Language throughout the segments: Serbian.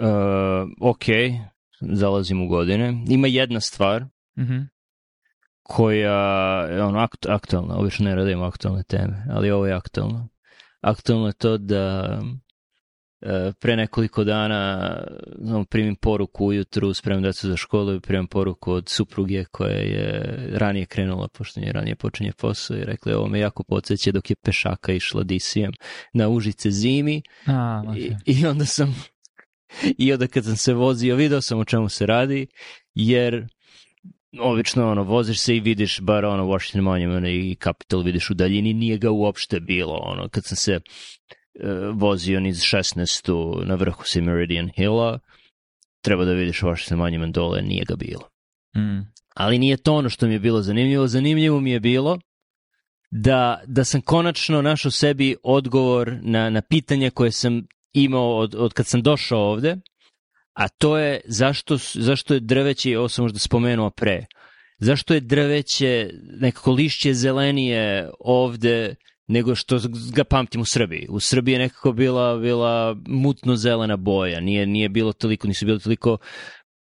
Uh, ok, zalazim u godine. Ima jedna stvar. Mm koja je ono akt, aktualna, obično ne radim aktualne teme, ali ovo je aktualno. Aktualno je to da e, pre nekoliko dana znam, primim poruku ujutru, spremam decu za školu i primam poruku od supruge koja je ranije krenula, pošto je ranije počinje posao i rekla je ovo me jako podsjeća dok je pešaka išla disijem na Užice zimi A. I, I onda sam i onda kad sam se vozio video sam o čemu se radi jer obično ono voziš se i vidiš bar ono Washington Monument i Capitol vidiš u daljini nije ga uopšte bilo ono kad sam se uh, vozio niz 16. na vrhu si Meridian Hilla treba da vidiš Washington Monument dole nije ga bilo Mm. ali nije to ono što mi je bilo zanimljivo. Zanimljivo mi je bilo da, da sam konačno našao sebi odgovor na, na pitanje koje sam imao od, od kad sam došao ovde, a to je zašto, zašto je drveće, ovo sam možda spomenuo pre, zašto je drveće nekako lišće zelenije ovde nego što ga pamtim u Srbiji. U Srbiji je nekako bila, bila mutno zelena boja, nije, nije bilo toliko, nisu bilo toliko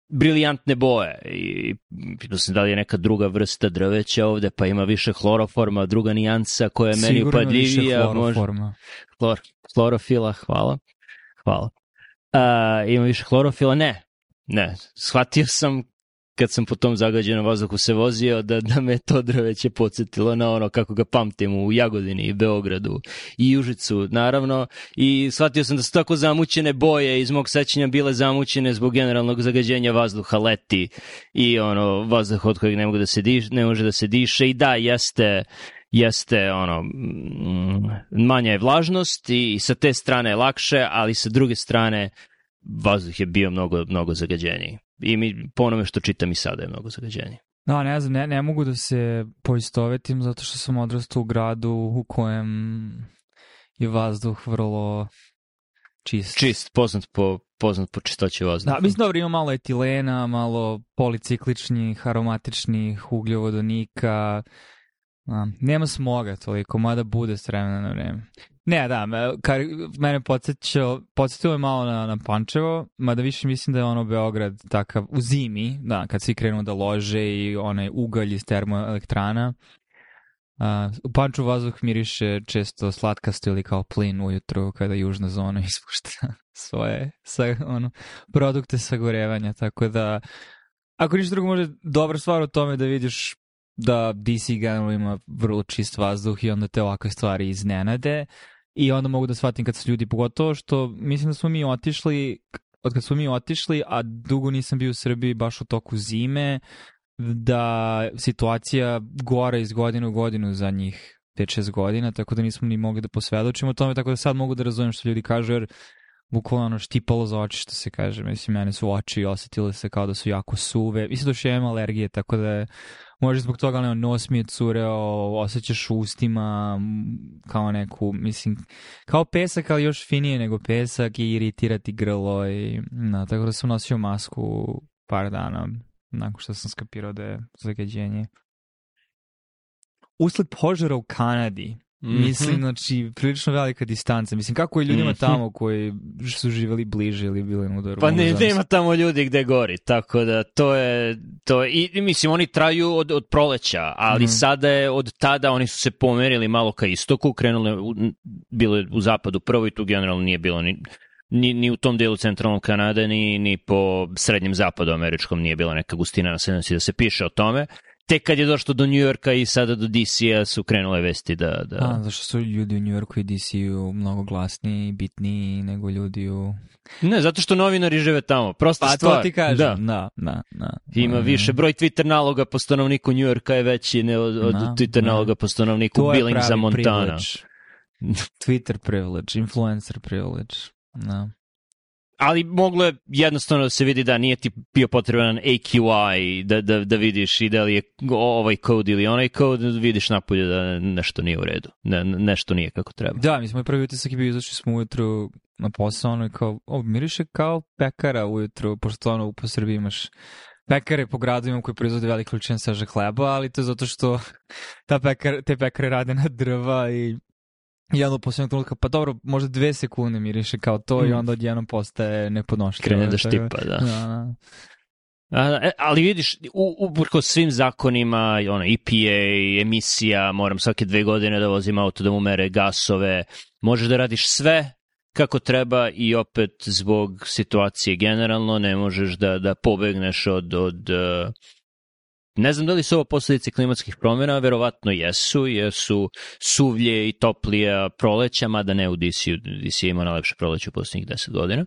briljantne boje i pitao sam da li je neka druga vrsta drveća ovde, pa ima više hloroforma, druga nijansa koja je meni Sigurno više upadljivija. Može, hloroforma. Hlor, hlorofila, hvala. Hvala. A, ima više hlorofila? Ne. Ne. Shvatio sam kad sam po tom zagađenom vazduhu se vozio da, da me to drveće podsjetilo na ono kako ga pamtim u Jagodini i Beogradu i Užicu naravno i shvatio sam da su tako zamućene boje iz mog sećanja bile zamućene zbog generalnog zagađenja vazduha leti i ono vazduh od kojeg ne, mogu da se diš, ne može da se diše i da jeste jeste ono mm, manja je vlažnost i sa te strane je lakše, ali sa druge strane vazduh je bio mnogo, mnogo zagađeniji. I mi, po onome što čitam i sada je mnogo zagađeniji. Da, ne znam, ne, ne mogu da se poistovetim zato što sam odrastao u gradu u kojem je vazduh vrlo čist. Čist, poznat po, poznat po čistoći vazduha. Da, mislim dobro, ima malo etilena, malo policikličnih, aromatičnih ugljovodonika. A, nema smoga toliko, mada bude s vremena na vreme. Ne, da, me, kar, mene podsjećao, podsjetilo je malo na, na Pančevo, mada više mislim da je ono Beograd takav u zimi, da, kad svi krenu da lože i onaj ugalj iz termoelektrana. A, u Pančevu vazduh miriše često slatkasto ili kao plin ujutru kada južna zona ispušta svoje sa, ono, produkte sagorevanja, tako da ako ništa drugo može dobra stvar u tome da vidiš da DC generalno ima vrlo čist vazduh i onda te ovakve stvari iznenade i onda mogu da shvatim kad su ljudi, pogotovo što mislim da smo mi otišli od kad smo mi otišli, a dugo nisam bio u Srbiji baš u toku zime, da situacija gora iz godine u godinu za njih 5-6 godina, tako da nismo ni mogli da posvedočimo tome, tako da sad mogu da razumem što ljudi kažu, jer bukvalno ono štipalo za oči, što se kaže. Mislim, mene su oči osetile se kao da su jako suve. Mislim da još ja imam alergije, tako da je, može zbog toga ono, nos mi je cureo, osjećaš ustima kao neku, mislim, kao pesak, ali još finije nego pesak i iritirati grlo i, no, tako da sam nosio masku par dana nakon što sam skapirao da je zagađenje. Usled požara u Kanadi, Mhm. Mislim, znači, prilično velika distanca. Mislim, kako je ljudima Mhm. tamo koji su živeli bliže ili bili na udaru? Pa ne, nema tamo ljudi gde gori, tako da to je, to je i, mislim oni traju od, od proleća, ali Mhm. sada je od tada oni su se pomerili malo ka istoku, krenule, u, bilo je u zapadu prvo i tu generalno nije bilo ni, ni, ni u tom delu centralnog Kanade, ni, ni po srednjem zapadu američkom nije bila neka gustina naseljenosti da se piše o tome. Tek kad je došlo do Njujorka i sada do DC-a su krenule vesti da... da... A, zašto su ljudi u New Yorku i DC-u mnogo glasniji i bitniji nego ljudi u... Ne, zato što novinari žive tamo. Prosta Pa stvar. to ti kažem, Da. da, da, da. Ima Mm. više, broj Twitter naloga po stanovniku Njujorka je veći ne od, od Da, Twitter da. naloga po stanovniku To Billingsa, Montana. privilege. Twitter privilege, influencer privilege. Da. Ali moglo je jednostavno da se vidi da nije ti bio potreban AQI da, da, da vidiš i da li je ovaj kod ili onaj kod, vidiš napolje da nešto nije u redu, ne, nešto nije kako treba. Da, mi smo i prvi utisak je bio izašli smo ujutru na posao, ono kao, o, miriše kao pekara ujutru, pošto ono po Srbiji imaš pekare po gradovima koji proizvode velike količine svežeg hleba, ali to je zato što ta pekar, te pekare rade na drva i I onda u posljednog trenutka, pa dobro, možda dve sekunde miriše kao to mm. i onda odjednom postaje nepodnošljivo. Krene da štipa, da. da, da. A, e, ali vidiš, uprko svim zakonima, ono, EPA, emisija, moram svake dve godine da vozim auto da mu mere gasove, možeš da radiš sve kako treba i opet zbog situacije generalno ne možeš da, da pobegneš od, od uh, Ne znam da li su ovo posledice klimatskih promjena, verovatno jesu, jer su suvlje i toplije proleća, mada ne u DC-u, DC ima najlepše proleće u poslednjih 10 godina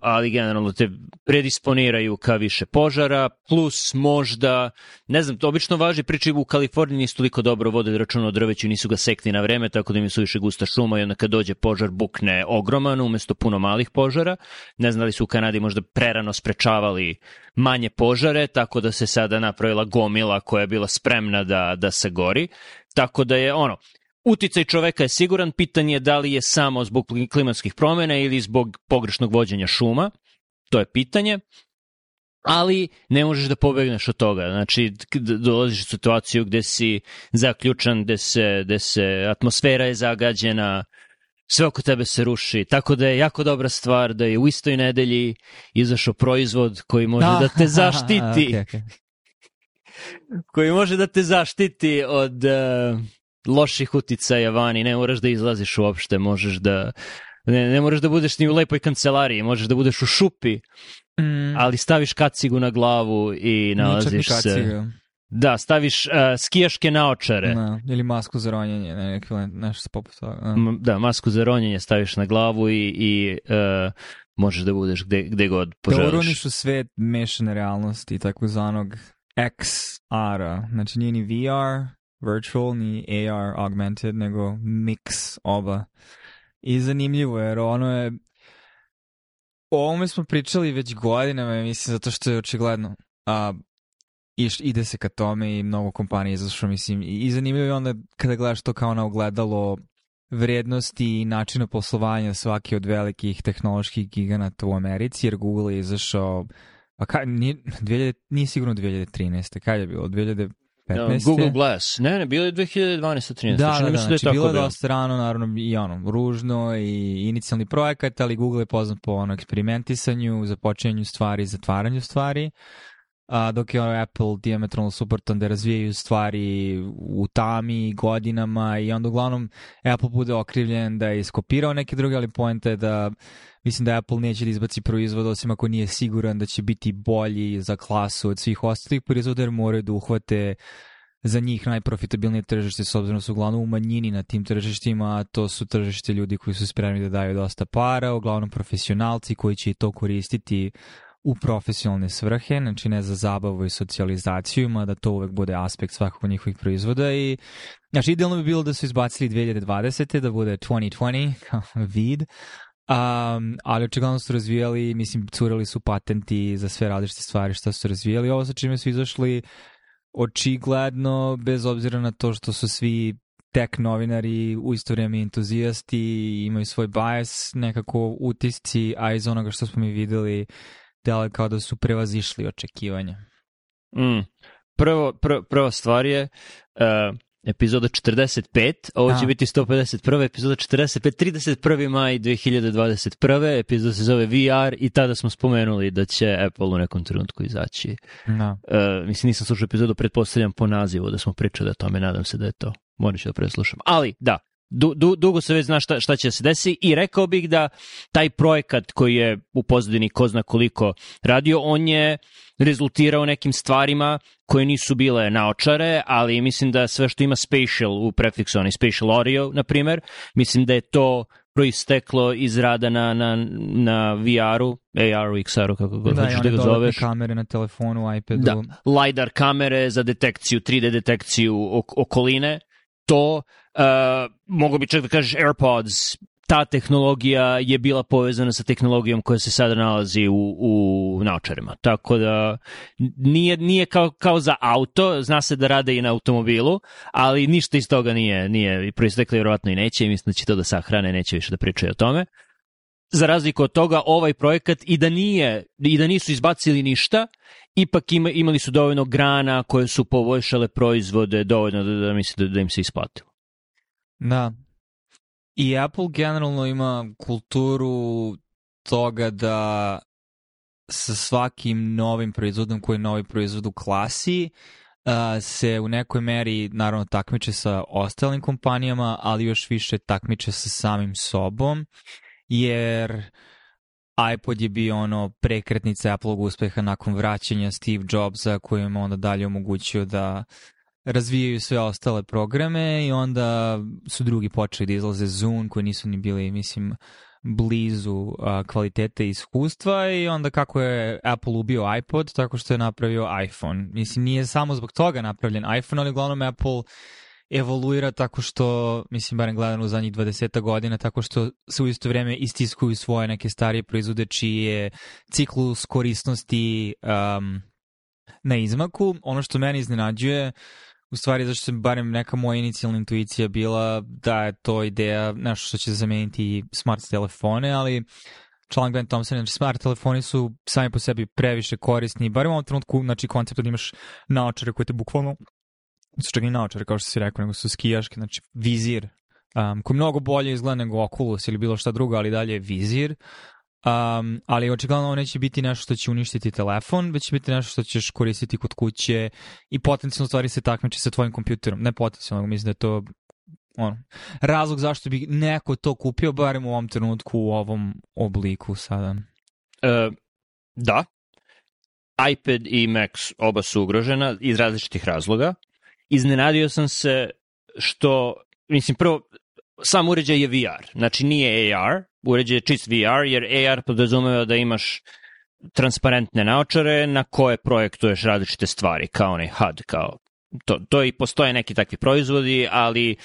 ali generalno te predisponiraju ka više požara, plus možda, ne znam, to obično važi priči u Kaliforniji nisu toliko dobro vode računa o drveću, nisu ga sekli na vreme, tako da im su više gusta šuma i onda kad dođe požar bukne ogroman umesto puno malih požara. Ne znam da li su u Kanadi možda prerano sprečavali manje požare, tako da se sada napravila gomila koja je bila spremna da, da se gori. Tako da je ono, Uticaj čoveka je siguran, pitanje je da li je samo zbog klimatskih promjena ili zbog pogrešnog vođenja šuma, to je pitanje, ali ne možeš da pobegneš od toga. Znači, dolaziš u situaciju gde si zaključan, gde se, gde se atmosfera je zagađena, sve oko tebe se ruši, tako da je jako dobra stvar da je u istoj nedelji izašao proizvod koji može da te zaštiti. okay, okay. koji može da te zaštiti od uh, loših uticaja vani, ne moraš da izlaziš uopšte, možeš da ne, ne moraš da budeš ni u lepoj kancelariji, možeš da budeš u šupi, mm. ali staviš kacigu na glavu i nalaziš se... Da, staviš uh, skijaške naočare. Da, ili masku za ronjenje, ne, nešto poput toga. Da. da, masku za ronjenje staviš na glavu i, i uh, možeš da budeš gde, gde god poželiš. Da uroniš u svet mešane realnosti, takozvanog XR-a. Znači nije ni VR, virtual ni AR augmented, nego mix oba. I zanimljivo jer ono je o ovome smo pričali već godinama, mislim, zato što je očigledno a, iš, ide se ka tome i mnogo kompanija izašlo, mislim, i, i zanimljivo je onda kada gledaš to kao na ogledalo vrednosti i načina poslovanja svake od velikih tehnoloških giganata u Americi, jer Google je izašao, a ka, nije, 2000, nije sigurno 2013. Kad je bilo? 2000, 15. Google Glass. Ne, ne, bilo je 2012-13. Da, da, da, da, znači bilo je dosta rano, naravno i ono, ružno i inicijalni projekat, ali Google je poznat po ono eksperimentisanju, započinjanju stvari, zatvaranju stvari, a, dok je ono Apple diametralno suprotan da razvijaju stvari u tami godinama i onda uglavnom Apple bude okrivljen da je iskopirao neke druge, ali pojenta je da mislim da Apple neće da izbaci proizvod osim ako nije siguran da će biti bolji za klasu od svih ostalih proizvoda jer moraju da uhvate za njih najprofitabilnije tržište s obzirom da su uglavnom u manjini na tim tržištima, a to su tržište ljudi koji su spremni da daju dosta para, uglavnom profesionalci koji će to koristiti u profesionalne svrhe, znači ne za zabavu i socijalizaciju, da to uvek bude aspekt svakog njihovih proizvoda i znači idealno bi bilo da su izbacili 2020. da bude 2020 kao vid, Um, ali očigledno su razvijali, mislim, curali su patenti za sve različite stvari što su razvijali. Ovo sa čime su izašli očigledno, bez obzira na to što su svi tek novinari u isto vrijeme entuzijasti, imaju svoj bias, nekako utisci, a iz onoga što smo mi videli, delo kao da su prevazišli očekivanja. Mm. Prvo, prvo, prva stvar je, uh, epizoda 45, ovo će A. biti 151. epizoda 45, 31. maj 2021. epizoda se zove VR i tada smo spomenuli da će Apple u nekom trenutku izaći. Da. Uh, mislim, nisam slušao epizodu, pretpostavljam po nazivu da smo pričali o tome, nadam se da je to. Morat ću da preslušam. Ali, da, du, du, dugo se već zna šta, šta će se desiti i rekao bih da taj projekat koji je u pozadini ko zna koliko radio, on je rezultirao nekim stvarima koje nisu bile naočare, ali mislim da sve što ima spatial u prefiksu, onaj spatial audio, na primer, mislim da je to proisteklo iz rada na, na, na VR-u, AR-u, XR-u, kako god da, hoćeš da ga zoveš. Da, kamere na telefonu, iPadu. Da, LiDAR kamere za detekciju, 3D detekciju okoline, to, uh, mogu bi čak da kažeš AirPods, ta tehnologija je bila povezana sa tehnologijom koja se sada nalazi u, u naočarima. Tako da nije, nije kao, kao za auto, zna se da rade i na automobilu, ali ništa iz toga nije, nije proisteklo vjerovatno i neće mislim da će to da sahrane, neće više da pričaju o tome. Za razliku od toga, ovaj projekat i da nije, i da nisu izbacili ništa, ipak ima, imali su dovoljno grana koje su poboljšale proizvode dovoljno da, da misle da, da im se isplatilo. Da, i Apple generalno ima kulturu toga da sa svakim novim proizvodom koji je novi proizvod u klasi uh, se u nekoj meri naravno takmiče sa ostalim kompanijama, ali još više takmiče sa samim sobom, jer iPod je bio ono prekretnica Apple-ovog uspeha nakon vraćanja Steve Jobsa koji im onda dalje omogućio da razvijaju sve ostale programe i onda su drugi počeli da izlaze Zune koji nisu ni bili, mislim, blizu a, kvalitete iskustva i onda kako je Apple ubio iPod tako što je napravio iPhone. Mislim, nije samo zbog toga napravljen iPhone, ali uglavnom Apple evoluira tako što, mislim, barem gledano u zadnjih 20 godina, tako što se u isto vreme istiskuju svoje neke starije proizvode čiji je ciklus korisnosti um, na izmaku. Ono što meni iznenađuje u stvari zašto se barem neka moja inicijalna intuicija bila da je to ideja nešto što će zameniti smart telefone, ali član Glenn Thompson, znači smart telefoni su sami po sebi previše korisni, barem u ovom trenutku, znači koncept da imaš naočare koje te bukvalno su čak i naočare, kao što si rekao, nego su skijaške, znači vizir, um, koji mnogo bolje izgleda nego Oculus ili bilo šta drugo, ali dalje je vizir. Um, ali očigledno ovo neće biti nešto što će uništiti telefon, već će biti nešto što ćeš koristiti kod kuće i potencijalno stvari se takmiče sa tvojim kompjuterom. Ne potencijalno, mislim da je to ono, razlog zašto bi neko to kupio, barem u ovom trenutku u ovom obliku sada. Uh, da. iPad i Max oba su ugrožena iz različitih razloga. Iznenadio sam se što, mislim, prvo, sam uređaj je VR, znači nije AR, uređaj je čist VR, jer AR podrazumeva da imaš transparentne naočare na koje projektuješ različite stvari, kao onaj HUD, kao to, to i postoje neki takvi proizvodi, ali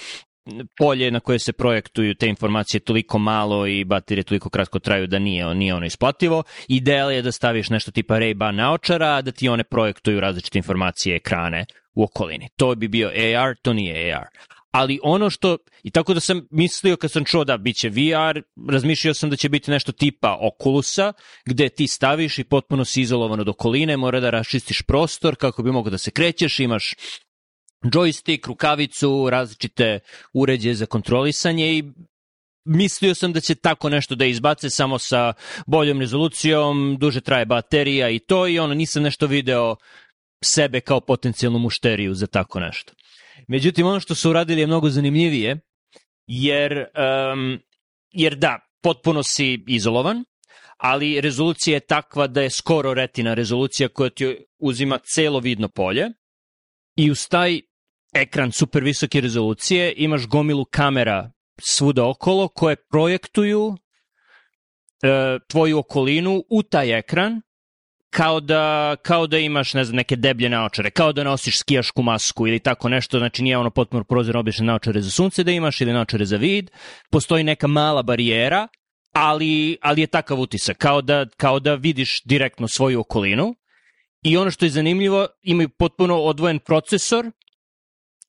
polje na koje se projektuju te informacije toliko malo i baterije toliko kratko traju da nije, nije ono isplativo. Ideal je da staviš nešto tipa Ray-Ban naočara, da ti one projektuju različite informacije, ekrane u okolini. To bi bio AR, to nije AR ali ono što, i tako da sam mislio kad sam čuo da biće VR, razmišljao sam da će biti nešto tipa Oculusa, gde ti staviš i potpuno si izolovan od okoline, mora da raščistiš prostor kako bi mogo da se krećeš, imaš joystick, rukavicu, različite uređaje za kontrolisanje i mislio sam da će tako nešto da izbace samo sa boljom rezolucijom, duže traje baterija i to i ono nisam nešto video sebe kao potencijalnu mušteriju za tako nešto. Međutim, ono što su uradili je mnogo zanimljivije, jer, um, jer da, potpuno si izolovan, ali rezolucija je takva da je skoro retina rezolucija koja ti uzima celo vidno polje i uz taj ekran super visoke rezolucije imaš gomilu kamera svuda okolo koje projektuju e, tvoju okolinu u taj ekran kao da, kao da imaš ne znam, neke deblje naočare, kao da nosiš skijašku masku ili tako nešto, znači nije ono potpuno prozirno obične naočare za sunce da imaš ili naočare za vid, postoji neka mala barijera, ali, ali je takav utisak, kao da, kao da vidiš direktno svoju okolinu. I ono što je zanimljivo, imaju potpuno odvojen procesor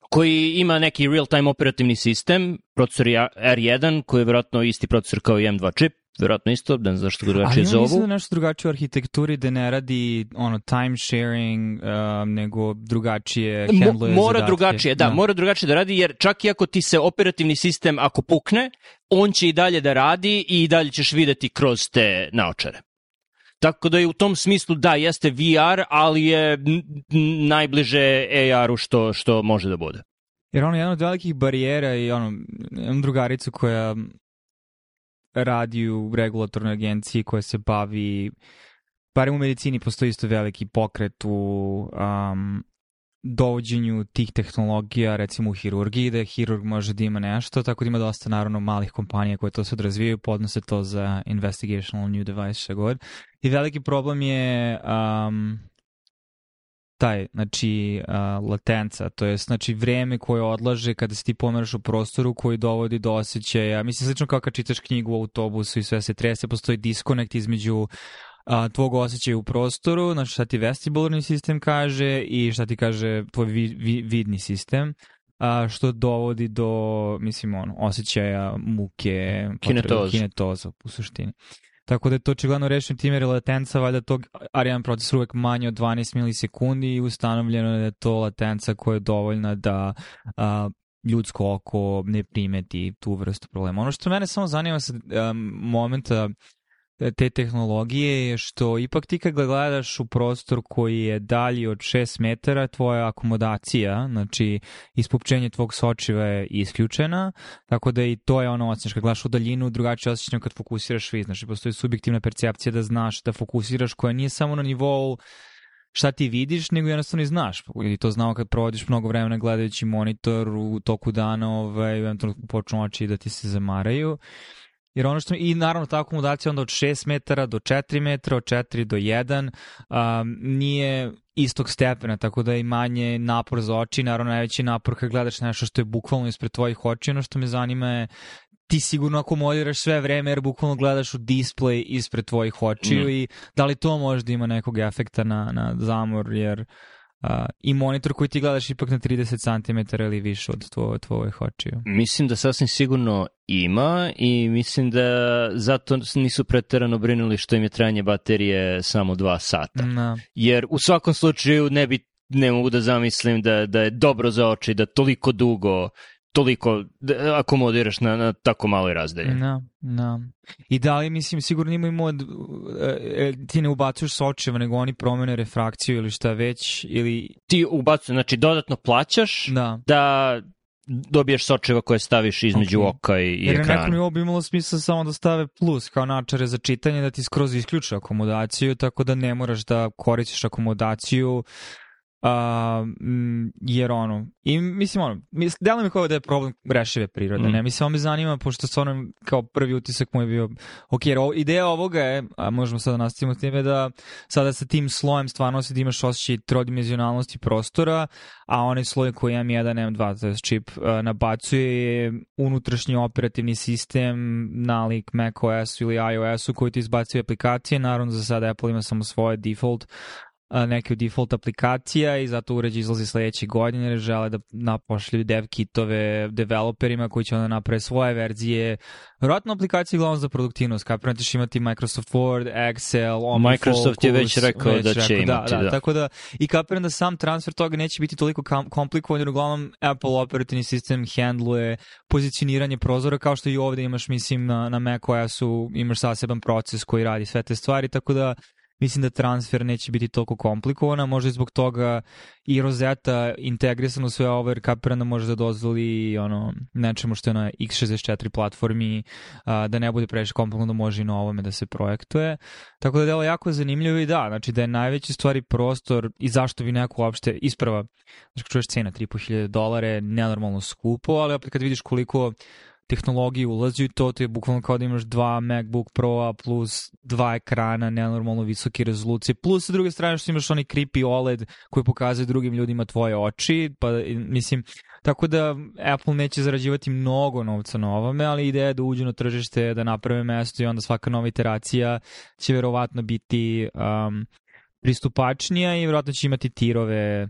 koji ima neki real-time operativni sistem, procesor R1, koji je vjerojatno isti procesor kao i M2 čip, verovatno isto, ne znam zašto ga drugačije zovu. Ali mislim da nešto drugačije u arhitekturi, da ne radi ono time sharing, um, nego drugačije handluje Mora zadatke. drugačije, da, da, mora drugačije da radi, jer čak i ako ti se operativni sistem, ako pukne, on će i dalje da radi i dalje ćeš videti kroz te naočare. Tako da je u tom smislu da, jeste VR, ali je najbliže AR-u što, što može da bude. Jer ono, jedna od velikih barijera i ono, imam drugaricu koja radi u regulatornoj agenciji koja se bavi, barem u medicini postoji isto veliki pokret u um, dovođenju tih tehnologija, recimo u hirurgiji, da hirurg može da ima nešto, tako da ima dosta naravno malih kompanija koje to sad razvijaju, podnose to za investigational new device, šta god. I veliki problem je um, taj, znači, uh, latenca, to je znači vreme koje odlaže kada se ti pomeraš u prostoru koji dovodi do osjećaja, mislim slično kao kad čitaš knjigu u autobusu i sve se trese, postoji diskonekt između a, tvog osjećaja u prostoru, znači šta ti vestibularni sistem kaže i šta ti kaže tvoj vi, vi, vidni sistem, a, što dovodi do, mislim, ono, osjećaja muke, kinetoza, u suštini. Tako da je to očigledno rešeno time jer je latenca valjda tog Ariane procesora uvek manje od 12 milisekundi i ustanovljeno je da je to latenca koja je dovoljna da a, ljudsko oko ne primeti tu vrstu problema. Ono što mene samo zanima sa um, momenta te tehnologije je što ipak ti kad gledaš u prostor koji je dalji od 6 metara, tvoja akomodacija, znači ispupčenje tvog sočiva je isključena, tako da i to je ono osjećaš kad gledaš u daljinu, drugačije osjećam kad fokusiraš vid, znači postoji subjektivna percepcija da znaš da fokusiraš koja nije samo na nivou šta ti vidiš, nego jednostavno i znaš. Ili to znao kad provodiš mnogo vremena gledajući monitor u toku dana, ovaj, eventualno počnu oči da ti se zamaraju. Jer ono što, i naravno ta akomodacija onda od 6 metara do 4 metra, od 4 do 1, um, nije istog stepena, tako da je manje napor za oči, naravno najveći napor kad gledaš nešto što je bukvalno ispred tvojih oči, ono što me zanima je ti sigurno akomodiraš sve vreme jer bukvalno gledaš u display ispred tvojih očiju mm. i da li to možda ima nekog efekta na, na zamor jer uh, i monitor koji ti gledaš ipak na 30 cm ili više od tvo, tvojih očiju. Mislim da sasvim sigurno ima i mislim da zato nisu preterano brinuli što im je trajanje baterije samo 2 sata. No. Jer u svakom slučaju ne bi ne mogu da zamislim da, da je dobro za oči, da toliko dugo toliko akomodiraš na, na tako maloj razdalji. Da, da. I da li, mislim, sigurno imaju mod, e, e, ti ne ubacuješ sočeva, nego oni promene refrakciju ili šta već, ili... Ti ubacuješ, znači dodatno plaćaš da, da dobiješ sočeva koje staviš između okay. oka i, i Jer ekrana. Jer nekom bi imalo smisla samo da stave plus kao načare za čitanje, da ti skroz isključe akomodaciju, tako da ne moraš da koristiš akomodaciju Uh, jer ono, i mislim ono, delo mi kao da je problem rešive prirode, mm. ne, mislim, ovo me zanima, pošto stvarno kao prvi utisak moj je bio, ok, jer ovo, ideja ovoga je, a možemo sada nastavimo s time, da sada sa tim slojem stvarno da imaš osjećaj trodimenzionalnosti prostora, a onaj sloj koji M1, M2, to je čip, uh, nabacuje unutrašnji operativni sistem nalik macOS ili iOS-u koji ti izbacuje aplikacije, naravno za sada Apple ima samo svoje default neke od default aplikacija i zato uređaj izlazi sledeće godine jer žele da napošljuju dev kitove developerima koji će onda naprave svoje verzije. Vjerojatno aplikacije glavno za produktivnost, kapiram da ćeš imati Microsoft Word, Excel, Omni Microsoft je već rekao već da će rekao, imati, da, da, da. Tako da, i kapiram da sam transfer toga neće biti toliko komplikovan jer uglavnom Apple operativni sistem handluje pozicioniranje prozora kao što i ovde imaš, mislim, na, na macOS-u imaš saseban proces koji radi sve te stvari, tako da mislim da transfer neće biti toliko komplikovana, možda i zbog toga i Rosetta integrisan u sve ovo, jer kapiram da može da dozvoli ono, nečemu što je na x64 platformi, a, da ne bude previše komplikovano, da može i na ovome da se projektuje. Tako da delo jako zanimljivo i da, znači da je najveći stvari prostor i zašto bi neko uopšte isprava, znači čuješ cena 3.500 dolara nenormalno skupo, ali opet kad vidiš koliko tehnologije ulazi u to, to je bukvalno kao da imaš dva MacBook Pro-a plus dva ekrana, nenormalno visoke rezolucije, plus sa druge strane što imaš onaj creepy OLED koji pokazuje drugim ljudima tvoje oči, pa mislim, tako da Apple neće zarađivati mnogo novca na ovome, ali ideja je da uđu na tržište, da naprave mesto i onda svaka nova iteracija će verovatno biti um, pristupačnija i verovatno će imati tirove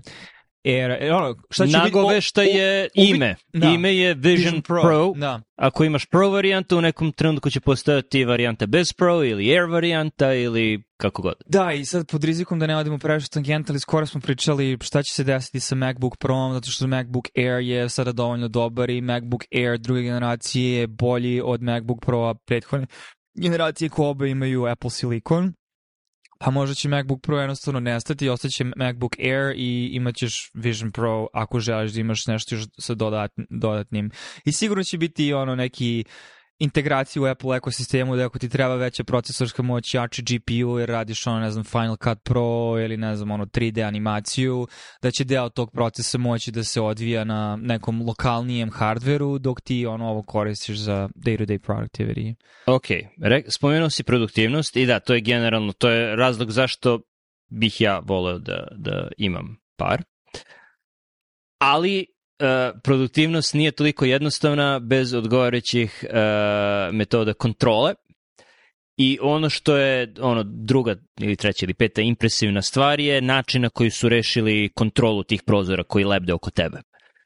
era, e, ono, šta će Nagovešta je ime. Da. Ime je Vision, Vision Pro. Pro. Da. Ako imaš Pro varijantu, u nekom trenutku će postojati varijanta bez Pro ili Air varijanta ili kako god. Da, i sad pod rizikom da ne odemo previše tangent, ali skoro smo pričali šta će se desiti sa MacBook Pro, zato što MacBook Air je sada dovoljno dobar i MacBook Air druge generacije je bolji od MacBook Pro prethodne generacije koje oba imaju Apple Silicon pa možda će MacBook Pro jednostavno nestati, ostaće MacBook Air i imaćeš Vision Pro ako želiš da imaš nešto još sa dodatnim. I sigurno će biti ono neki integraciju u Apple ekosistemu da ako ti treba veća procesorska moć, jači GPU jer radiš ono, ne znam, Final Cut Pro ili ne znam, ono 3D animaciju, da će deo tog procesa moći da se odvija na nekom lokalnijem hardveru dok ti ono ovo koristiš za day-to-day productivity. Ok, Re, spomenuo si produktivnost i da, to je generalno, to je razlog zašto bih ja voleo da, da imam par. Ali produktivnost nije toliko jednostavna bez odgovarajućih uh, metoda kontrole. I ono što je ono druga ili treća ili peta impresivna stvar je način na koji su rešili kontrolu tih prozora koji lebde oko tebe.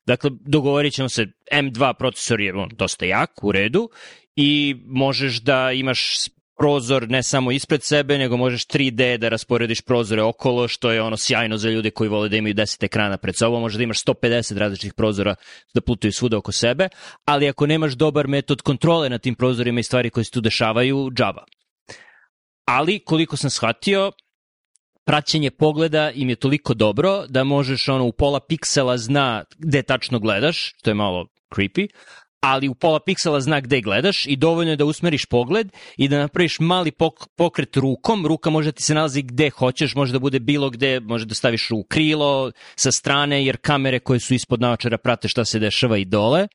Dakle, dogovorit ćemo se, M2 procesor je on, dosta jak, u redu, i možeš da imaš prozor ne samo ispred sebe, nego možeš 3D da rasporediš prozore okolo, što je ono sjajno za ljude koji vole da imaju 10 ekrana pred sobom, možda da imaš 150 različitih prozora da putuju svuda oko sebe, ali ako nemaš dobar metod kontrole na tim prozorima i stvari koje se tu dešavaju, džaba. Ali, koliko sam shvatio, praćenje pogleda im je toliko dobro da možeš ono u pola piksela zna gde tačno gledaš, što je malo creepy, ali u pola piksela zna gde gledaš i dovoljno je da usmeriš pogled i da napraviš mali pok pokret rukom. Ruka može da ti se nalazi gde hoćeš, može da bude bilo gde, može da staviš u krilo, sa strane, jer kamere koje su ispod naočara prate šta se dešava i dole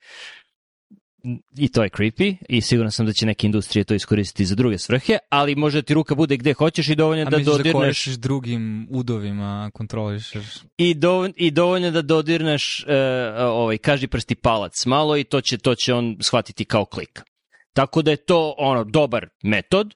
i to je creepy i siguran sam da će neke industrije to iskoristiti za druge svrhe, ali može da ti ruka bude gde hoćeš i dovoljno da dodirneš... da drugim udovima, kontrolišeš... I, do, I dovoljno da dodirneš uh, ovaj, kaži prsti palac malo i to će, to će on shvatiti kao klik. Tako da je to ono dobar metod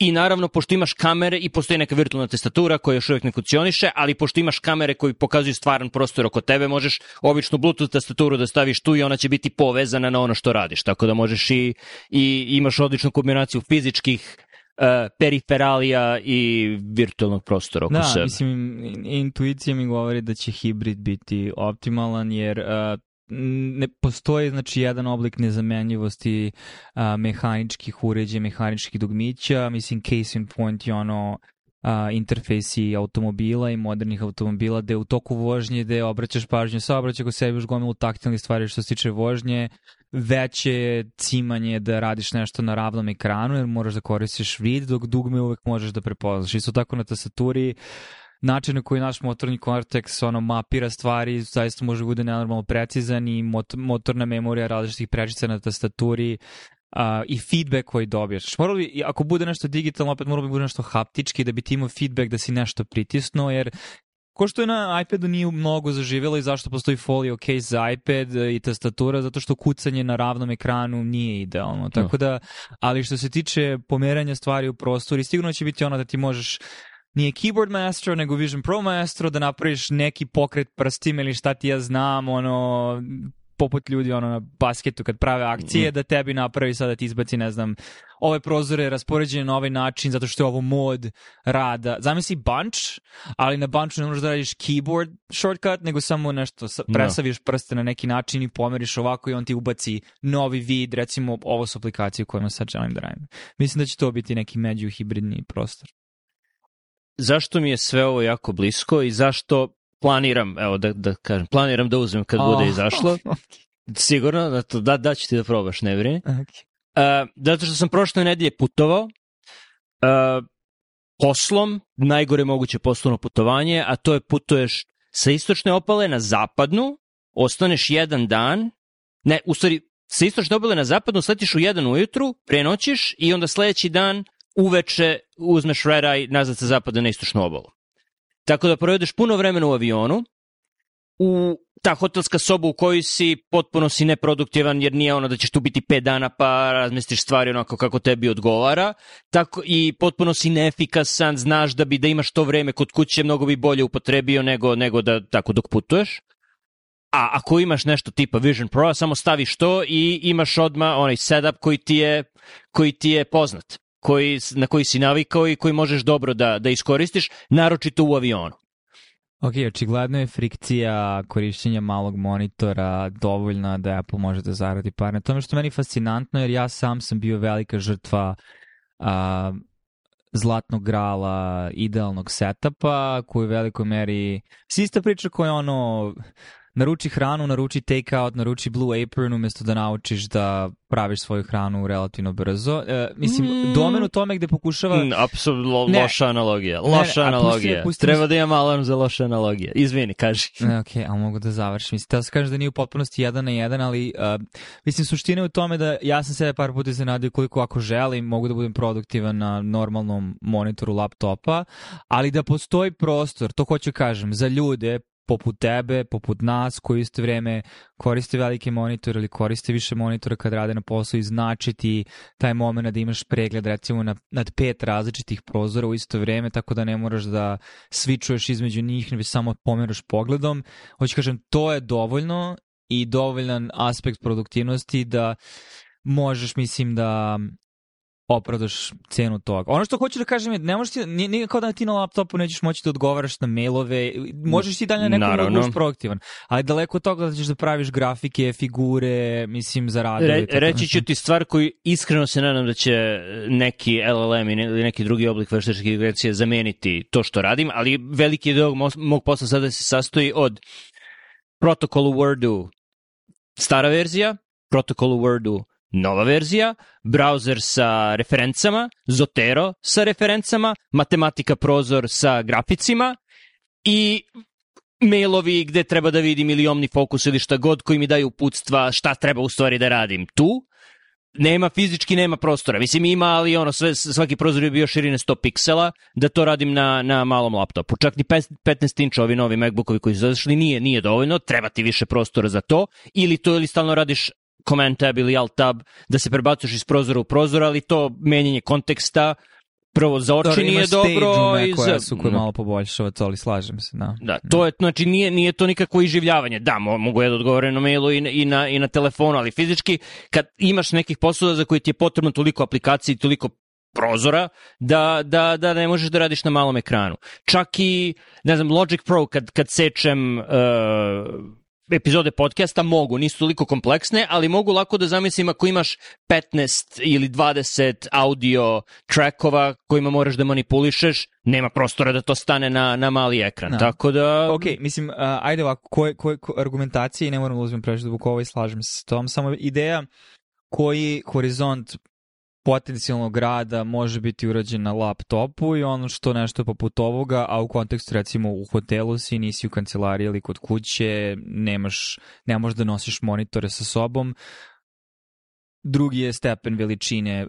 I naravno, pošto imaš kamere i postoji neka virtualna testatura koja još uvijek ne funkcioniše, ali pošto imaš kamere koji pokazuju stvaran prostor oko tebe, možeš običnu Bluetooth tastaturu da staviš tu i ona će biti povezana na ono što radiš. Tako da možeš i, i imaš odličnu kombinaciju fizičkih uh, periferalija i virtualnog prostora oko da, sebe. Da, mislim, intuicija mi govori da će hibrid biti optimalan, jer uh, ne postoji znači jedan oblik nezamenljivosti a, mehaničkih uređaja, mehaničkih dugmića, mislim case in point je ono a, interfejsi automobila i modernih automobila gde u toku vožnje gde obraćaš pažnju sa obraća ko sebi už gomilu taktilnih stvari što se tiče vožnje. Veće cimanje da radiš nešto na ravnom ekranu jer moraš da koristiš vid dok dugme uvek možeš da prepoznaš. Isto tako na tastaturi način na koji naš motorni korteks ono, mapira stvari zaista može bude nenormalno precizan i mot motorna memorija različitih prečica na tastaturi uh, i feedback koji dobiješ. Moralo bi, ako bude nešto digitalno, opet moralo bi bude nešto haptički da bi ti imao feedback da si nešto pritisnuo, jer Ko što je na iPadu nije mnogo zaživjelo i zašto postoji folio case za iPad i tastatura, zato što kucanje na ravnom ekranu nije idealno. Tako da, ali što se tiče pomeranja stvari u prostoru, sigurno će biti ono da ti možeš nije Keyboard Maestro, nego Vision Pro Maestro, da napraviš neki pokret prstima ili šta ti ja znam, ono, poput ljudi ono na basketu kad prave akcije, mm. da tebi napravi sada da ti izbaci, ne znam, ove prozore raspoređene na ovaj način zato što je ovo mod rada. Zamisli bunch, ali na bunchu ne možeš da radiš keyboard shortcut, nego samo nešto, da. presaviš prste na neki način i pomeriš ovako i on ti ubaci novi vid, recimo ovo su aplikacije kojima sad želim da radim. Mislim da će to biti neki među hibridni prostor zašto mi je sve ovo jako blisko i zašto planiram, evo da, da kažem, planiram da uzmem kad oh, bude izašlo. Sigurno, da, to, da, da ću ti da probaš, ne vrini. Okay. Uh, zato što sam prošle nedelje putovao, uh, poslom, najgore moguće poslovno putovanje, a to je putuješ sa istočne opale na zapadnu, ostaneš jedan dan, ne, u stvari, sa istočne opale na zapadnu, sletiš u jedan ujutru, prenoćiš i onda sledeći dan uveče uzmeš red eye nazad sa zapada na istočnu obalu. Tako da provedeš puno vremena u avionu, u ta hotelska soba u kojoj si potpuno si neproduktivan jer nije ono da ćeš tu biti 5 dana pa razmestiš stvari onako kako tebi odgovara tako i potpuno si neefikasan znaš da bi da imaš to vreme kod kuće mnogo bi bolje upotrebio nego, nego da tako dok putuješ a ako imaš nešto tipa Vision Pro samo staviš to i imaš odma onaj setup koji ti je koji ti je poznat koji, na koji si navikao i koji možeš dobro da, da iskoristiš, naročito u avionu. Ok, očigledno je frikcija korišćenja malog monitora dovoljna da Apple može da zaradi par. Na tome što meni fascinantno, jer ja sam sam bio velika žrtva a, zlatnog grala idealnog setapa, koji u velikoj meri... Sista priča koja ono naruči hranu, naruči take-out, naruči Blue Apron umjesto da naučiš da praviš svoju hranu relativno brzo. E, mislim, mm. domen u tome gde pokušava... Mm, Apsolutno loša analogija. Loša ne, analogija. Pusti, pusti Treba da imam alarm za loša analogija. Izvini, kaži. Ne, ok, ali mogu da završim. Mislim, da se kažem da nije u potpunosti jedan na jedan, ali uh, mislim, suština je u tome da ja sam sebe par puta iznenadio koliko ako želim mogu da budem produktivan na normalnom monitoru laptopa, ali da postoji prostor, to hoću kažem, za ljude poput tebe, poput nas, koji isto vreme koriste velike monitore ili koriste više monitora kad rade na poslu i značiti taj moment da imaš pregled recimo na, nad pet različitih prozora u isto vreme, tako da ne moraš da svičuješ između njih, već samo pomeraš pogledom. Hoću kažem, to je dovoljno i dovoljan aspekt produktivnosti da možeš, mislim, da opravdaš cenu toga. Ono što hoću da kažem je, ne možeš ti, nije, nije kao da ti na laptopu nećeš moći da odgovaraš na mailove, možeš ti dalje na nekom da budeš proaktivan, ali daleko od toga da ćeš da praviš grafike, figure, mislim, za radove. Re, reći ću ti stvar koju iskreno se nadam da će neki LLM ili neki drugi oblik veštačke inteligencije zameniti to što radim, ali veliki deo mog posla sada se sastoji od protokolu Wordu stara verzija, protokolu Wordu nova verzija, browser sa referencama, Zotero sa referencama, matematika prozor sa graficima i mailovi gde treba da vidim ili OmniFocus ili šta god koji mi daju uputstva šta treba u stvari da radim tu. Nema fizički, nema prostora. Mislim ima, ali ono, sve, svaki prozor je bio širine 100 piksela, da to radim na, na malom laptopu. Čak ni 15 inča ovi novi Macbookovi koji su zašli nije, nije dovoljno, treba ti više prostora za to, ili to ili stalno radiš command tab ili alt tab da se prebacuješ iz prozora u prozor, ali to menjanje konteksta prvo za oči dobro, nije dobro i za su koje malo poboljšava to, ali slažem se, da. Da, to je znači nije nije to nikakvo iživljavanje. Da, mogu ja da odgovorim na mailu i, i na i na telefonu, ali fizički kad imaš nekih poslova za koje ti je potrebno toliko aplikacija i toliko prozora da, da, da ne možeš da radiš na malom ekranu. Čak i, ne znam, Logic Pro kad, kad sečem uh, epizode podcasta mogu, nisu toliko kompleksne, ali mogu lako da zamislim ako imaš 15 ili 20 audio trackova kojima moraš da manipulišeš, nema prostora da to stane na, na mali ekran. Da. Tako da... Ok, mislim, uh, ajde ovako, koje, koje, koje argumentacije, ne moram da uzmem previše duboko ovo i slažem se s tom, samo ideja koji horizont potencijalnog rada može biti urađen na laptopu i ono što nešto poput ovoga, a u kontekstu recimo u hotelu si, nisi u kancelariji ili kod kuće, nemaš, ne možeš da nosiš monitore sa sobom. Drugi je stepen veličine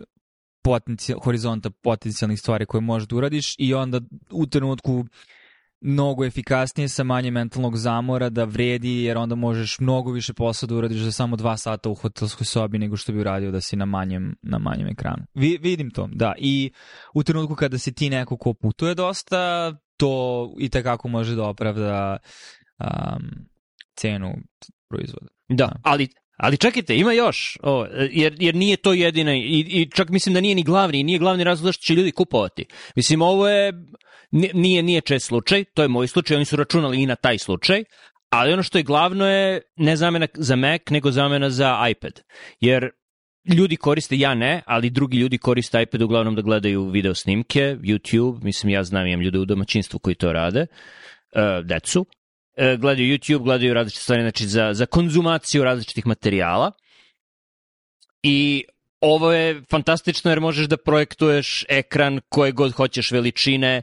potencijal, horizonta potencijalnih stvari koje možeš da uradiš i onda u trenutku mnogo efikasnije sa manje mentalnog zamora da vredi jer onda možeš mnogo više posla da uradiš za samo dva sata u hotelskoj sobi nego što bi uradio da si na manjem, na manjem ekranu. Vi, vidim to, da. I u trenutku kada si ti neko ko putuje dosta, to i takako može da opravda um, cenu proizvoda. Da, da. ali Ali čekajte, ima još, o, jer, jer nije to jedina i, i čak mislim da nije ni glavni, nije glavni razlog zašto će ljudi kupovati. Mislim, ovo je, nije, nije čest slučaj, to je moj slučaj, oni su računali i na taj slučaj, ali ono što je glavno je ne zamena za Mac, nego zamena za iPad. Jer ljudi koriste, ja ne, ali drugi ljudi koriste iPad uglavnom da gledaju video snimke, YouTube, mislim ja znam, imam ljude u domaćinstvu koji to rade, uh, decu, gledaju YouTube, gledaju različite stvari, znači za, za konzumaciju različitih materijala. I ovo je fantastično jer možeš da projektuješ ekran koje god hoćeš veličine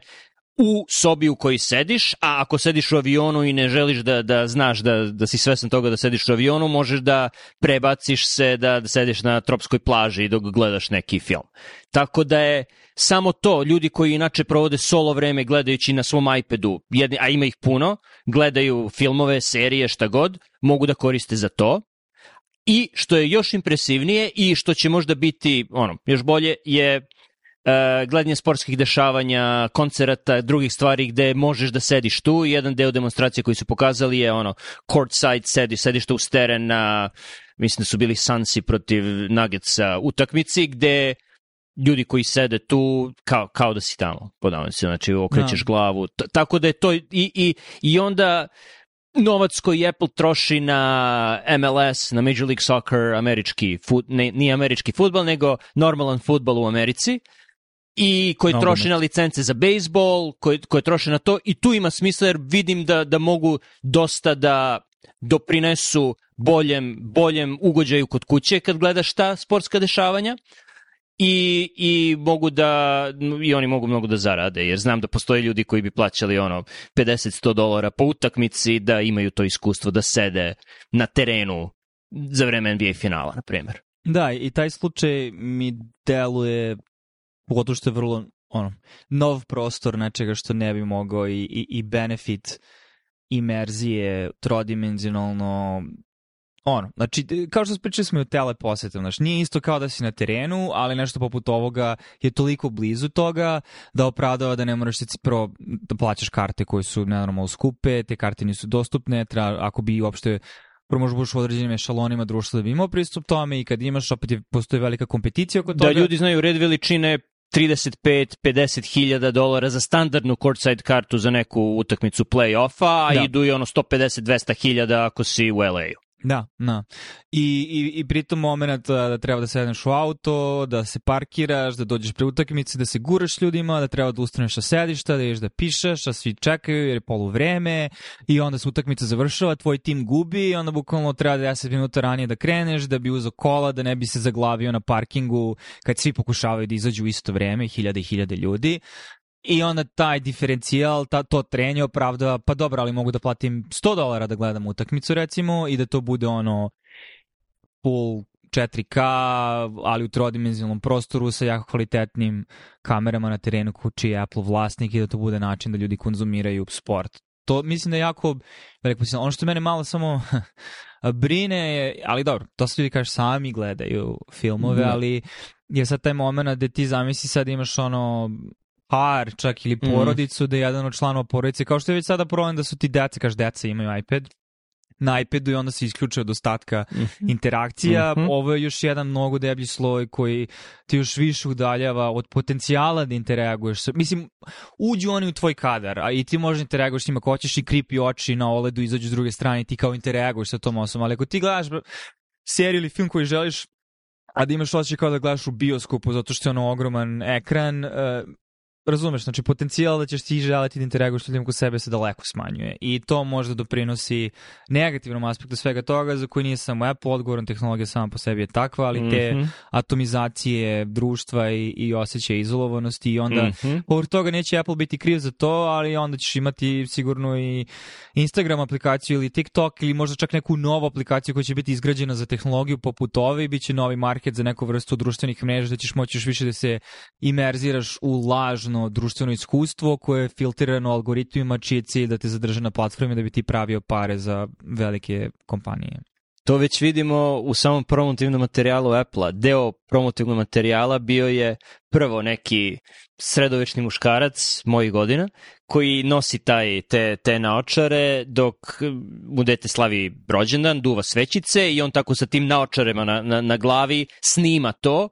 u sobi u kojoj sediš, a ako sediš u avionu i ne želiš da, da znaš da, da si svesan toga da sediš u avionu, možeš da prebaciš se da, da sediš na tropskoj plaži dok gledaš neki film. Tako da je samo to, ljudi koji inače provode solo vreme gledajući na svom iPadu, jedni, a ima ih puno, gledaju filmove, serije, šta god, mogu da koriste za to. I što je još impresivnije i što će možda biti ono, još bolje je gledanje sportskih dešavanja, koncerata, drugih stvari gde možeš da sediš tu. Jedan deo demonstracije koji su pokazali je ono courtside sedi, sediš tu uz teren na mislim da su bili Sansi protiv Nuggetsa utakmici gde ljudi koji sede tu kao, kao da si tamo, podavljam se, znači okrećeš no. Da. glavu, T tako da je to i, i, i onda novac koji Apple troši na MLS, na Major League Soccer, američki, fut, ne, nije američki futbol, nego normalan futbol u Americi, i koji no, troše na licence za bejsbol, koji, koji troše na to i tu ima smisla jer vidim da, da mogu dosta da doprinesu boljem, boljem ugođaju kod kuće kad gledaš ta sportska dešavanja i, i mogu da i oni mogu mnogo da zarade jer znam da postoje ljudi koji bi plaćali ono 50-100 dolara po utakmici da imaju to iskustvo da sede na terenu za vreme NBA finala, na primjer. Da, i taj slučaj mi deluje pogotovo što je vrlo ono, nov prostor nečega što ne bi mogao i, i, i benefit imerzije trodimenzionalno ono, znači, kao što pričali smo i o teleposetom, znači, nije isto kao da si na terenu, ali nešto poput ovoga je toliko blizu toga da opravdava da ne moraš se prvo da plaćaš karte koje su nenormalno skupe, te karte nisu dostupne, treba, ako bi uopšte prvo možeš budeš u određenim ešalonima društva da bi imao pristup tome i kad imaš, opet je, postoji velika kompeticija oko Da toga. ljudi znaju red veličine 35-50 hiljada dolara za standardnu courtside kartu za neku utakmicu play-offa, a Da. idu i ono 150-200 hiljada ako si u LA-u. Da, da. I, i, i pritom moment da treba da sedneš u auto, da se parkiraš, da dođeš pre utakmice, da se guraš ljudima, da treba da ustaneš sa sedišta, da ješ da pišeš, a svi čekaju jer je poluvreme i onda se utakmica završava, tvoj tim gubi i onda bukvalno treba 10 minuta ranije da kreneš, da bi uzao kola, da ne bi se zaglavio na parkingu kad svi pokušavaju da izađu u isto vreme, hiljade i hiljade ljudi. I onda taj diferencijal, ta, to trenje opravdava, pa dobro, ali mogu da platim 100 dolara da gledam utakmicu recimo i da to bude ono full 4K, ali u trodimenzionalnom prostoru sa jako kvalitetnim kamerama na terenu čiji je Apple vlasnik i da to bude način da ljudi konzumiraju sport. To mislim da je jako veliko potencijal. Ono što mene malo samo brine je, ali dobro, to se ljudi kaže sami gledaju filmove, Da. ali je sad taj moment gde ti zamisli sad imaš ono par čak ili Mhm. porodicu da je jedan od članova porodice, kao što je već sada problem da su ti deca, kaže deca imaju iPad, na iPadu i onda se isključuje od ostatka interakcija. Mhm. Ovo je još jedan mnogo deblji sloj koji ti još više udaljava od potencijala da interaguješ. Mislim, uđu oni u tvoj kadar, a i ti možda interaguješ s njima ako hoćeš i kripi oči na OLED-u, izađu s druge strane i ti kao interaguješ sa tom osobom. Ali ako ti gledaš seriju ili film koji želiš a da imaš osjećaj kao da gledaš u bioskopu zato što je ono ogroman ekran, uh, razumeš, znači potencijal da ćeš ti želeti da interaguješ s ljudima kod sebe se daleko smanjuje i to možda doprinosi negativnom aspektu svega toga za koji nije samo Apple odgovoran, tehnologija sama po sebi je takva, ali te Mhm. atomizacije društva i, i osjećaja izolovanosti i onda Mhm. Povrh toga neće Apple biti kriv za to, ali onda ćeš imati sigurno i Instagram aplikaciju ili TikTok ili možda čak neku novu aplikaciju koja će biti izgrađena za tehnologiju poput ove i bit će novi market za neku vrstu društvenih mreža da ćeš moći još više da se imerziraš u lažno društveno iskustvo koje je filtrirano algoritmima čiji je cilj da te zadrže na platformi da bi ti pravio pare za velike kompanije. To već vidimo u samom promotivnom materijalu Apple-a. Deo promotivnog materijala bio je prvo neki sredovečni muškarac mojih godina koji nosi taj, te, te naočare dok mu dete slavi rođendan, duva svećice i on tako sa tim naočarema na, na, na glavi snima to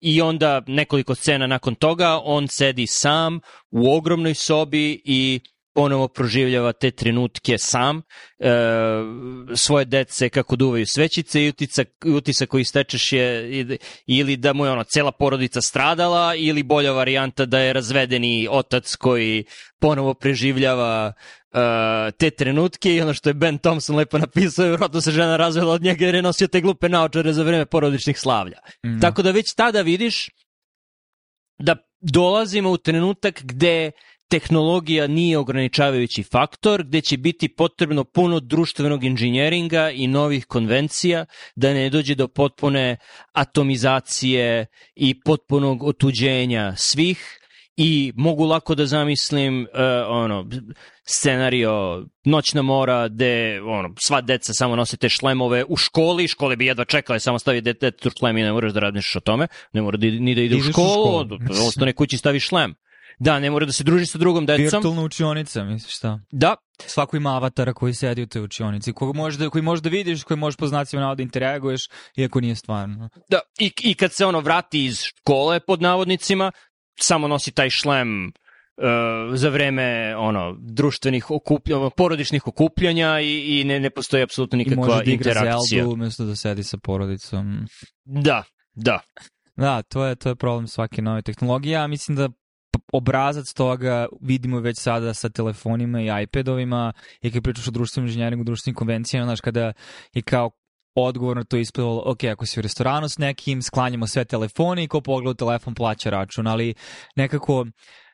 i onda nekoliko scena nakon toga on sedi sam u ogromnoj sobi i ponovo proživljava te trenutke sam e, svoje dece kako duvaju svećice i utisak, utisak koji stečeš je ili da mu je ono cela porodica stradala ili bolja varijanta da je razvedeni otac koji ponovo preživljava e, te trenutke i ono što je Ben Thompson lepo napisao, vjerojatno se žena razvela od njega jer je nosio te glupe naočare za vreme porodičnih slavlja. Mm. Tako da već tada vidiš da dolazimo u trenutak gde tehnologija nije ograničavajući faktor, gde će biti potrebno puno društvenog inženjeringa i novih konvencija da ne dođe do potpune atomizacije i potpunog otuđenja svih i mogu lako da zamislim uh, ono scenario noćna mora gde ono sva deca samo nose te šlemove u školi, škole bi jedva čekale samo stavi dete u šlem i ne moraš da radiš o tome, ne mora da, ni da ide u Ideš u školu, školu. ostane kući stavi šlem. Da, ne mora da se druži sa drugom decom. Virtualna učionica, misliš šta? Da, Svako ima avatara koji sedi u toj učionici, koji možeš da, koji možeš da vidiš, koji možeš po znacima navoda da interaguješ, iako nije stvarno. da. I, I kad se ono vrati iz škole, pod navodnicima, samo nosi taj šlem uh, za vreme ono društvenih okupljanja, porodičnih okupljanja i, i ne, ne postoji apsolutno I nikakva može da igra interakcija. Zeldu umesto da sedi sa porodicom. Da, da. Da, to je, to je problem svake nove tehnologije, a mislim da obrazac toga vidimo već sada sa telefonima i iPadovima i kad pričaš o društvenom inženjeringu, društvenim konvencijama, znaš, kada je kao odgovor na to isplivalo, ok, ako si u restoranu s nekim, sklanjamo sve telefone i ko pogleda telefon plaća račun, ali nekako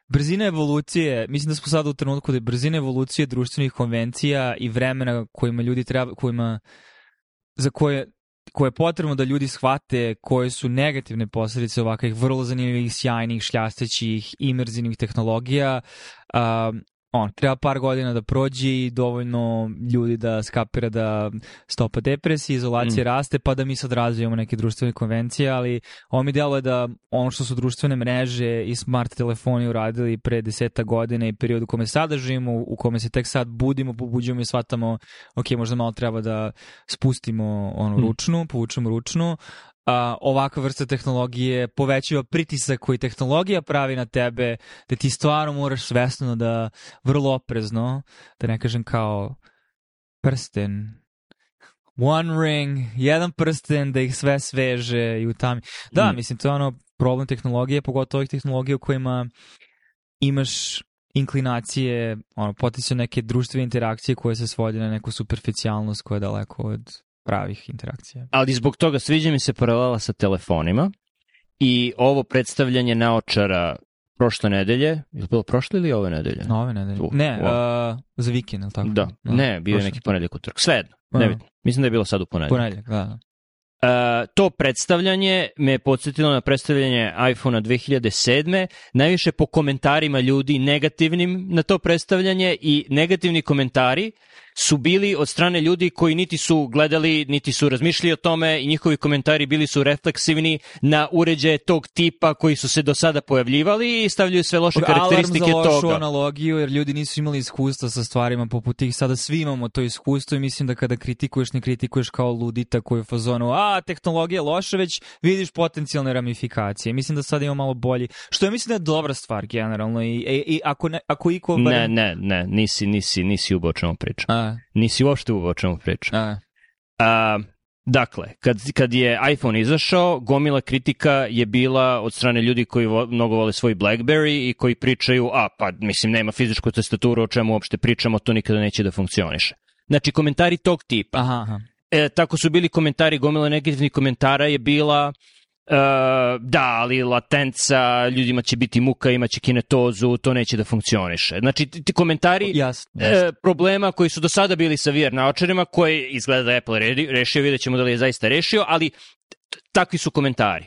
brzina evolucije, mislim da smo sada u trenutku da je brzina evolucije društvenih konvencija i vremena kojima ljudi treba, kojima za koje koje je potrebno da ljudi shvate koje su negativne posledice ovakvih vrlo zanimljivih, sjajnih, šljastećih, imerzivnih tehnologija, on, treba par godina da prođe i dovoljno ljudi da skapira da stopa depresije, izolacije mm. raste, pa da mi sad razvijamo neke društvene konvencije, ali ovo mi delo je da ono što su društvene mreže i smart telefoni uradili pre deseta godina i period u kome sada živimo, u kome se tek sad budimo, pobuđujemo i shvatamo, ok, možda malo treba da spustimo onu mm. ručnu, povučemo ručnu, a, ovakva vrsta tehnologije povećava pritisak koji tehnologija pravi na tebe, da ti stvarno moraš svesno da vrlo oprezno, da ne kažem kao prsten, one ring, jedan prsten da ih sve sveže i utami. Da, mm. mislim, to je ono problem tehnologije, pogotovo ovih tehnologija u kojima imaš inklinacije, ono, potencijalno neke društvene interakcije koje se svode na neku superficijalnost koja je daleko od pravih interakcija. Ali zbog toga sviđa mi se paralela sa telefonima i ovo predstavljanje naočara prošle nedelje, je li bilo prošle ili ove nedelje? No, ove nedelje. Uh, ne, uh, za vikend, ili tako? Da, no, ne, bio je neki ponedjeljak utorak. Svejedno, ne da. vidim. Mislim da je bilo sad u ponedjeljak. Ponedjeljak, da, da. Uh, to predstavljanje me podsjetilo na predstavljanje iPhone-a 2007. Najviše po komentarima ljudi negativnim na to predstavljanje i negativni komentari su bili od strane ljudi koji niti su gledali, niti su razmišljali o tome i njihovi komentari bili su refleksivni na uređaje tog tipa koji su se do sada pojavljivali i stavljaju sve loše Alarm karakteristike toga. Alarm za lošu toga. analogiju jer ljudi nisu imali iskustva sa stvarima poput tih. Sada svi imamo to iskustvo i mislim da kada kritikuješ, ne kritikuješ kao ludita koji je u fazonu a, tehnologija je loša, već vidiš potencijalne ramifikacije. Mislim da sada ima malo bolji. Što ja mislim da je dobra stvar generalno i, i, i ako, ne, ako iko... Barem... Ne, ne, ne, nisi, nisi, nisi ubo čemu pričam. A, Nisi uopšte u o čemu pričam. A. A, dakle, kad, kad je iPhone izašao, gomila kritika je bila od strane ljudi koji vo, mnogo vole svoj BlackBerry i koji pričaju, a pa mislim nema fizičku tastaturu, o čemu uopšte pričamo, to nikada neće da funkcioniše. Znači, komentari tog tipa. Aha, aha. E, tako su bili komentari, gomila negativnih komentara je bila Uh, da, ali latenca, ljudima će biti muka, imaće kinetozu, to neće da funkcioniše. Znači, ti, komentari jasne, jasne. Uh, problema koji su do sada bili sa VR naočarima, koje izgleda da Apple rešio, vidjet ćemo da li je zaista rešio, ali takvi su komentari.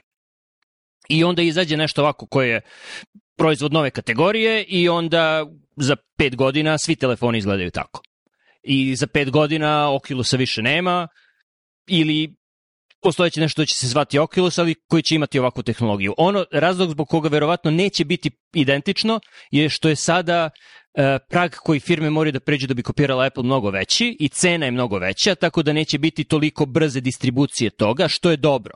I onda izađe nešto ovako koje je proizvod nove kategorije i onda za pet godina svi telefoni izgledaju tako. I za pet godina Oculusa više nema, ili postojeće nešto će se zvati Oculus, ali koji će imati ovakvu tehnologiju. Ono, razlog zbog koga verovatno neće biti identično je što je sada e, prag koji firme moraju da pređu da bi kopirala Apple mnogo veći i cena je mnogo veća, tako da neće biti toliko brze distribucije toga, što je dobro.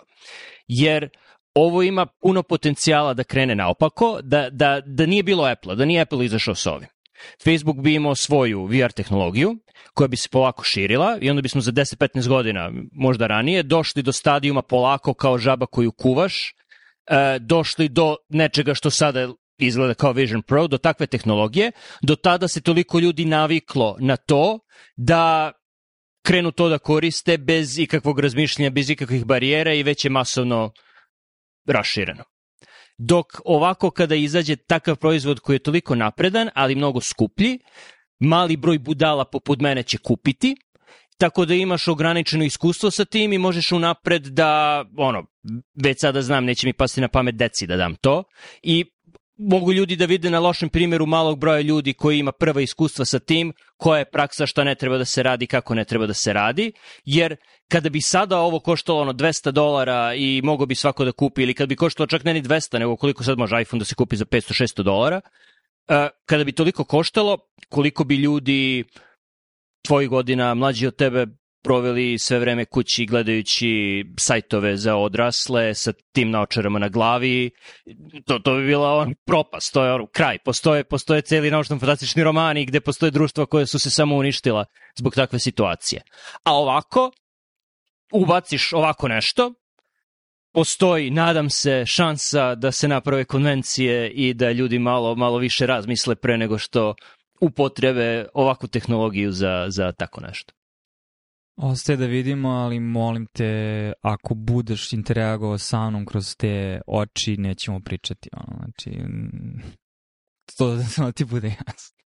Jer ovo ima puno potencijala da krene naopako, da, da, da nije bilo Apple, da nije Apple izašao sa ovim. Facebook bi imao svoju VR tehnologiju koja bi se polako širila i onda bismo za 10-15 godina, možda ranije, došli do stadijuma polako kao žaba koju kuvaš, e, došli do nečega što sada izgleda kao Vision Pro, do takve tehnologije, do tada se toliko ljudi naviklo na to da krenu to da koriste bez ikakvog razmišljanja, bez ikakvih barijera i već je masovno rašireno. Dok ovako kada izađe takav proizvod koji je toliko napredan, ali mnogo skuplji, mali broj budala poput mene će kupiti, tako da imaš ograničeno iskustvo sa tim i možeš unapred da, ono, već sada znam, neće mi pasti na pamet deci da dam to. I mogu ljudi da vide na lošem primjeru malog broja ljudi koji ima prva iskustva sa tim, koja je praksa, šta ne treba da se radi, kako ne treba da se radi, jer kada bi sada ovo koštalo ono 200 dolara i mogo bi svako da kupi, ili kada bi koštalo čak ne ni 200, nego koliko sad može iPhone da se kupi za 500-600 dolara, e, kada bi toliko koštalo, koliko bi ljudi tvojih godina mlađi od tebe proveli sve vreme kući gledajući sajtove za odrasle sa tim naočarama na glavi. To, to bi bila on propast, to je on kraj. Postoje, postoje celi naučno-fantastični romani gde postoje društva koje su se samo uništila zbog takve situacije. A ovako, ubaciš ovako nešto, postoji, nadam se, šansa da se naprave konvencije i da ljudi malo, malo više razmisle pre nego što upotrebe ovakvu tehnologiju za, za tako nešto. Ostaje da vidimo, ali molim te, ako budeš interagovao sa mnom kroz te oči, nećemo pričati. Ono, znači, to da ti bude jasno.